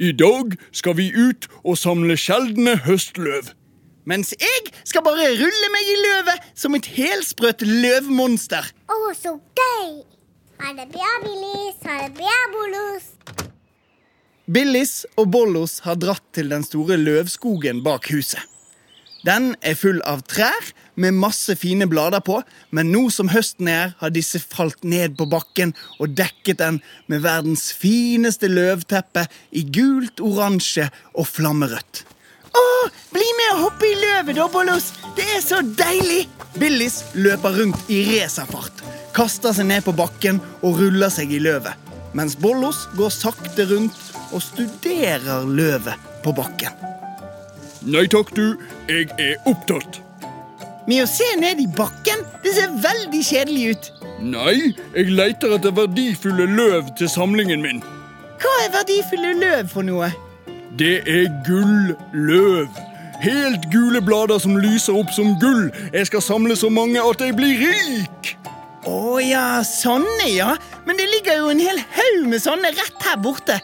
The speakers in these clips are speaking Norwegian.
I dag skal vi ut og samle sjeldne høstløv. Mens jeg skal bare rulle meg i løvet som et helsprøtt løvmonster. Å, så gøy! Ha det bra, Billis. Ha det bra, Bollos. Billis og Bollos har dratt til den store løvskogen bak huset. Den er full av trær med masse fine blader på, men nå som høsten er, har disse falt ned på bakken og dekket den med verdens fineste løvteppe i gult, oransje og flammerødt. Å, bli med og hoppe i løvet, da, Bollos! Det er så deilig! Billis løper rundt i racerfart, kaster seg ned på bakken og ruller seg i løvet. Mens Bollos går sakte rundt og studerer løvet på bakken. Nei takk, du. Jeg er opptatt. Med å se ned i bakken, det ser veldig kjedelig ut. Nei, jeg leter etter verdifulle løv til samlingen min. Hva er verdifulle løv for noe? Det er gull-løv. Helt gule blader som lyser opp som gull. Jeg skal samle så mange at jeg blir rik. Å ja, sånne, ja. Men det ligger jo en hel haug med sånne rett her borte.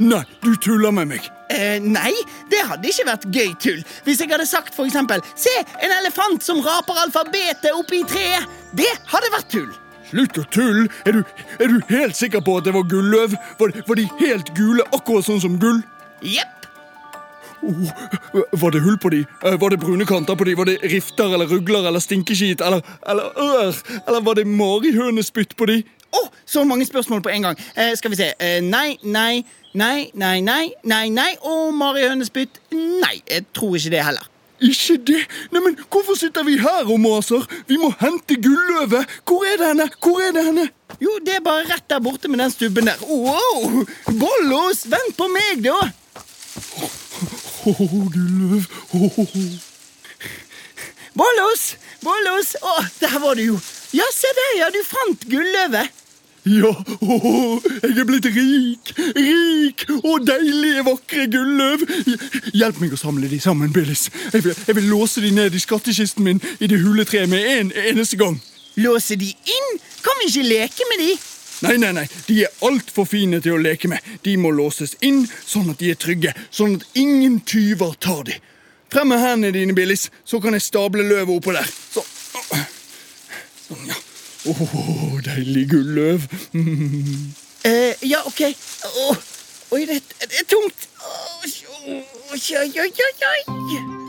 Nei, du tuller med meg. Eh, nei, det hadde ikke vært gøy tull. Hvis jeg hadde sagt for eksempel Se, en elefant som raper alfabetet oppi i treet. Det hadde vært tull. Slutt å tulle. Er du, er du helt sikker på at det var gulløv? Var, var de helt gule, akkurat sånn som gull? Jepp. Oh, var det hull på de? Eh, Var det brune kanter på de? Var det rifter eller rugler eller stinkeskit eller, eller ør? Eller var det marihønespytt på de? Å, så mange spørsmål på en gang. Eh, skal vi se. Eh, nei, nei, nei, nei, nei, nei, nei. Og Mari Hønespytt. Nei, jeg tror ikke det heller. Ikke det? Neimen, hvorfor sitter vi her og maser? Vi må hente gulløvet. Hvor er det henne? Hvor er det henne? Jo, det er bare rett der borte med den stubben der. Wow! Bollos, vent på meg, da! Å, gulløv. Åh. Bollos! Bollos! Å, der var du jo. Ja, se der, ja. Du fant gulløvet. Ja, oh, jeg er blitt rik. Rik og deilige, vakre gulløv. Hjelp meg å samle de sammen, Billis. Jeg vil, jeg vil låse de ned i skattkisten min i det huletreet med en eneste gang. Låse de inn? Kan vi ikke leke med de? Nei, nei, nei, de er altfor fine til å leke med. De må låses inn sånn at de er trygge, sånn at ingen tyver tar de. Frem med hendene dine, Billis, så kan jeg stable løvet oppå der. Så. Sånn, ja. Åh, deilig gulløv. Eh, ja, OK. Oh, oi, det, det er tungt. Oh, oi, oi, oi.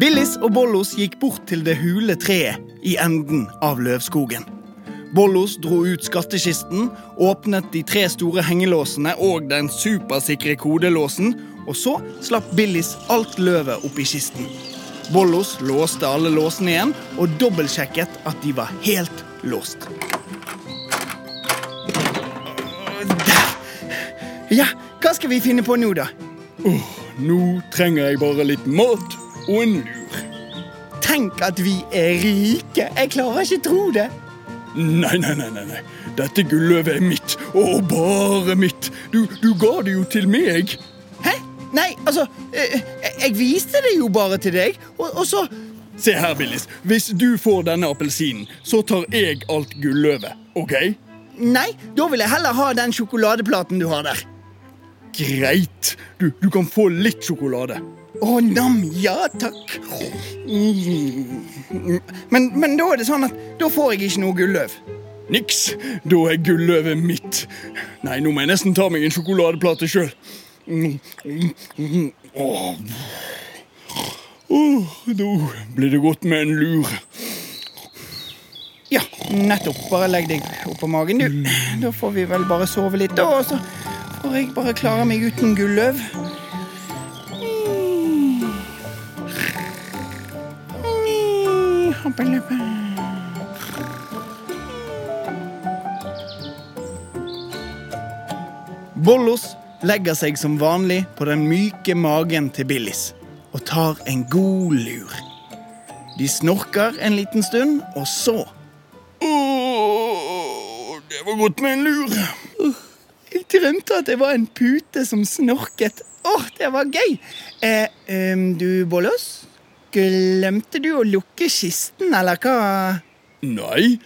Billis og Bollos gikk bort til det hule treet i enden av løvskogen. Bollos dro ut skattkisten, åpnet de tre store hengelåsene og den supersikre kodelåsen, og så slapp Billis alt løvet oppi kisten. Bollos låste alle låsene igjen og dobbeltsjekket at de var helt låst. Der! Ja, hva skal vi finne på nå, da? Åh, nå trenger jeg bare litt mat og en lur. Tenk at vi er rike! Jeg klarer ikke tro det. Nei, nei, nei, nei. Dette gulløvet er mitt, og bare mitt. Du, du ga det jo til meg. Hæ? Nei, altså eh, Jeg viste det jo bare til deg, og, og så Se her, Billis. Hvis du får denne appelsinen, så tar jeg alt gulløvet. OK? Nei, da vil jeg heller ha den sjokoladeplaten du har der. Greit. Du, du kan få litt sjokolade. Å, nam, ja takk. Men, men da er det sånn at da får jeg ikke noe gulløv. Niks, da er gulløvet mitt. Nei, nå må jeg nesten ta meg en sjokoladeplate sjøl. Åh, da blir det godt med en lur. Ja, nettopp. Bare legg deg oppå magen, du. Da får vi vel bare sove litt, da. Og så får jeg bare klare meg uten gulløv. Bollos legger seg som vanlig på den myke magen til Billis og tar en god lur. De snorker en liten stund, og så Åh, det var godt med en lur. Jeg drømte at det var en pute som snorket. Åh, det var gøy! Eh, um, du, Bollos? Glemte du å lukke kisten, eller hva? Nei,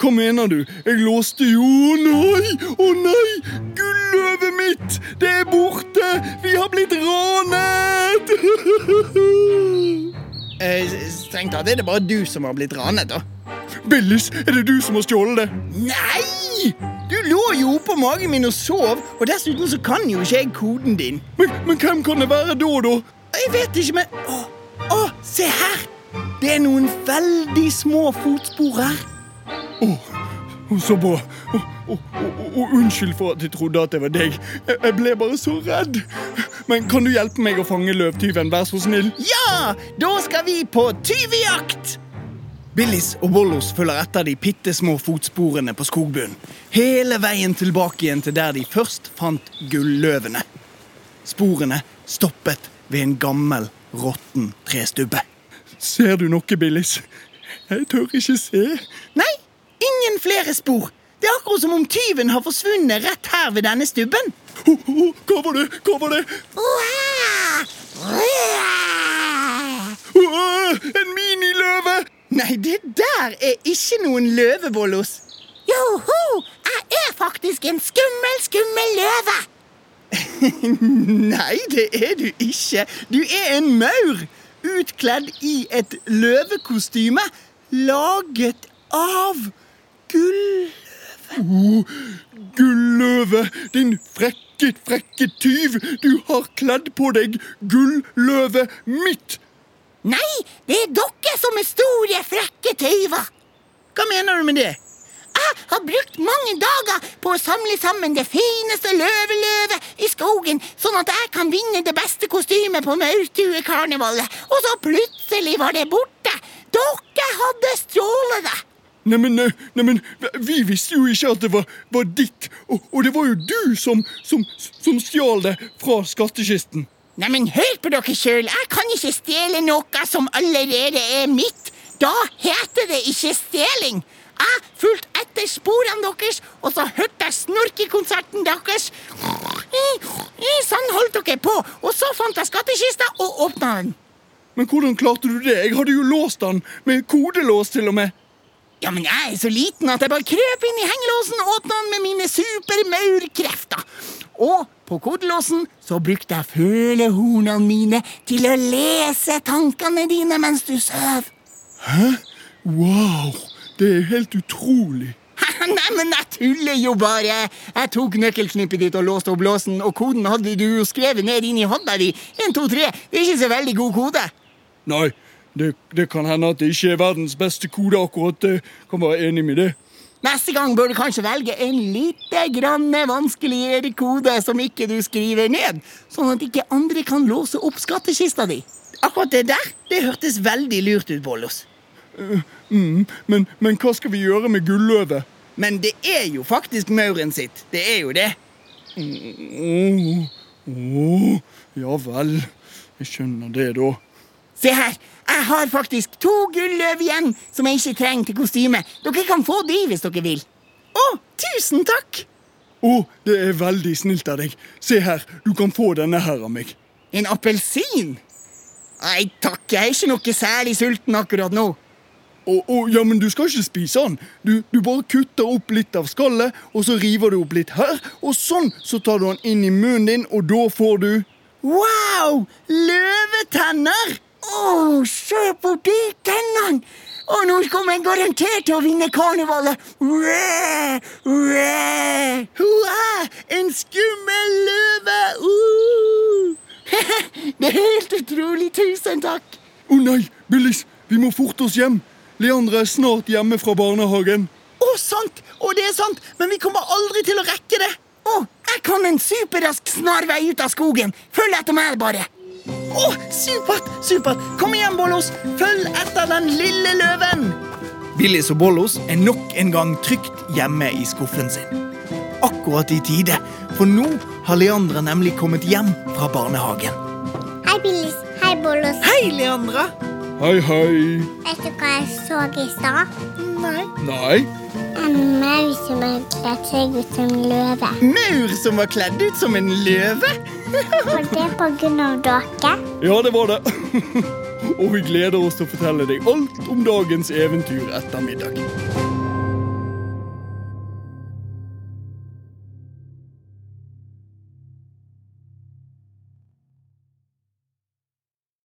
hva mener du? Jeg låste jo Å nei! Å nei! Gulløvet mitt! Det er borte! Vi har blitt ranet! Eh, strengt tatt er det bare du som har blitt ranet, da. Billis, er det du som har stjålet det? Nei! Du lå jo oppå magen min og sov, og dessuten så kan jo ikke jeg koden din. Men, men hvem kan det være da, da? Jeg vet ikke, men Å, å, se her! Det er noen veldig små fotspor her. Oh, så bra. Å, oh, oh, unnskyld for at jeg trodde at det var deg. Jeg ble bare så redd. Men kan du hjelpe meg å fange løvtyven, vær så snill? Ja! Da skal vi på tyvejakt! Billis og Bollos følger etter de bitte små fotsporene på skogbunnen. Hele veien tilbake igjen til der de først fant gulløvene. Sporene stoppet ved en gammel, råtten trestubbe. Ser du noe, Billis? Jeg tør ikke se. Nei, ingen flere spor. Det er akkurat som om tyven har forsvunnet rett her ved denne stubben. Oh, oh, hva var det? Hva var det? Oh, en miniløve! Nei, det der er ikke noen løvebollos. Joho! Jeg er faktisk en skummel, skummel løve. Nei, det er du ikke. Du er en maur utkledd i et løvekostyme laget av gulløve. Oh, gulløve, din frekke, frekke tyv! Du har kledd på deg gulløvet mitt! Nei, det er dere som er store, frekke tyver. Hva mener du med det? Har brukt mange dager på å samle sammen det fineste løveløvet i skogen, sånn at jeg kan vinne det beste kostymet på Maurtuekarnevalet. Og så plutselig var det borte. Dere hadde stjålet det. Neimen, neimen, vi visste jo ikke at det var, var ditt, og, og det var jo du som, som, som stjal det fra skattkisten. Neimen, hør på dere sjøl. Jeg kan ikke stjele noe som allerede er mitt. Da heter det ikke stjeling. Jeg fulgte etter sporene deres, og så hørte jeg snorkekonserten deres. Sånn holdt dere på, og så fant jeg skattkista og åpna den. Men hvordan klarte du det? Jeg hadde jo låst den med kodelås til og med. Ja, men jeg er så liten at jeg bare krøp inn i hengelåsen og åpna den med mine supermaurkrefter. Og på kodelåsen så brukte jeg følehornene mine til å lese tankene dine mens du sov. Wow, det er helt utrolig. Nei, men jeg tuller jo bare. Jeg tok nøkkelknippet ditt og låste opp låsen, og koden hadde du jo skrevet ned inn i hånda di. 1, 2, 3. Det er ikke så veldig god kode. Nei, det, det kan hende at det ikke er verdens beste kode akkurat. Det kan være enig med det. Neste gang bør du kanskje velge en litt grann vanskeligere kode som ikke du skriver ned, sånn at ikke andre kan låse opp skattkista di. Akkurat det der det hørtes veldig lurt ut, Bollos. Mm, men, men hva skal vi gjøre med gulløvet? Men det er jo faktisk mauren sitt. Det er jo det. Åh, åh, ja vel. Jeg skjønner det, da. Se her, jeg har faktisk to gulløv igjen som jeg ikke trenger til kostyme. Dere kan få de hvis dere vil. Å, tusen takk! Å, det er veldig snilt av deg. Se her, du kan få denne her av meg. En appelsin? Nei takk, jeg er ikke noe særlig sulten akkurat nå. Å, og, ja, men du skal ikke spise den. Du, du bare kutter opp litt av skallet, og så river du opp litt her, og sånn så tar du den inn i munnen din, og da får du Wow! Løvetenner! Å, se på de tennene! Og nå kommer jeg garantert til å vinne karnevalet. Ræ, ræ. Hurra! En skummel løve! Uh! Det er helt utrolig. Tusen takk. Å nei, Billis, vi må forte oss hjem. Leandra er snart hjemme fra barnehagen. Å, sant! Og det er sant, men vi kommer aldri til å rekke det. Å, jeg kan en superrask snarvei ut av skogen. Følg etter meg, bare. Å, supert! supert. Kom igjen, Bollos. Følg etter den lille løven. Billis og Bollos er nok en gang trygt hjemme i skuffen sin. Akkurat i tide, for nå har Leandra nemlig kommet hjem fra barnehagen. Hei, Billis. Hei, Bollos. Hei, Leandra. Hei, hei. Vet du hva jeg så i stad? Nei. Nei, En maur som har kledd seg ut som løve. Maur som var kledd ut som en løve? var det på grunn av dere. ja, det var det. Og vi gleder oss til å fortelle deg alt om dagens eventyr etter middag.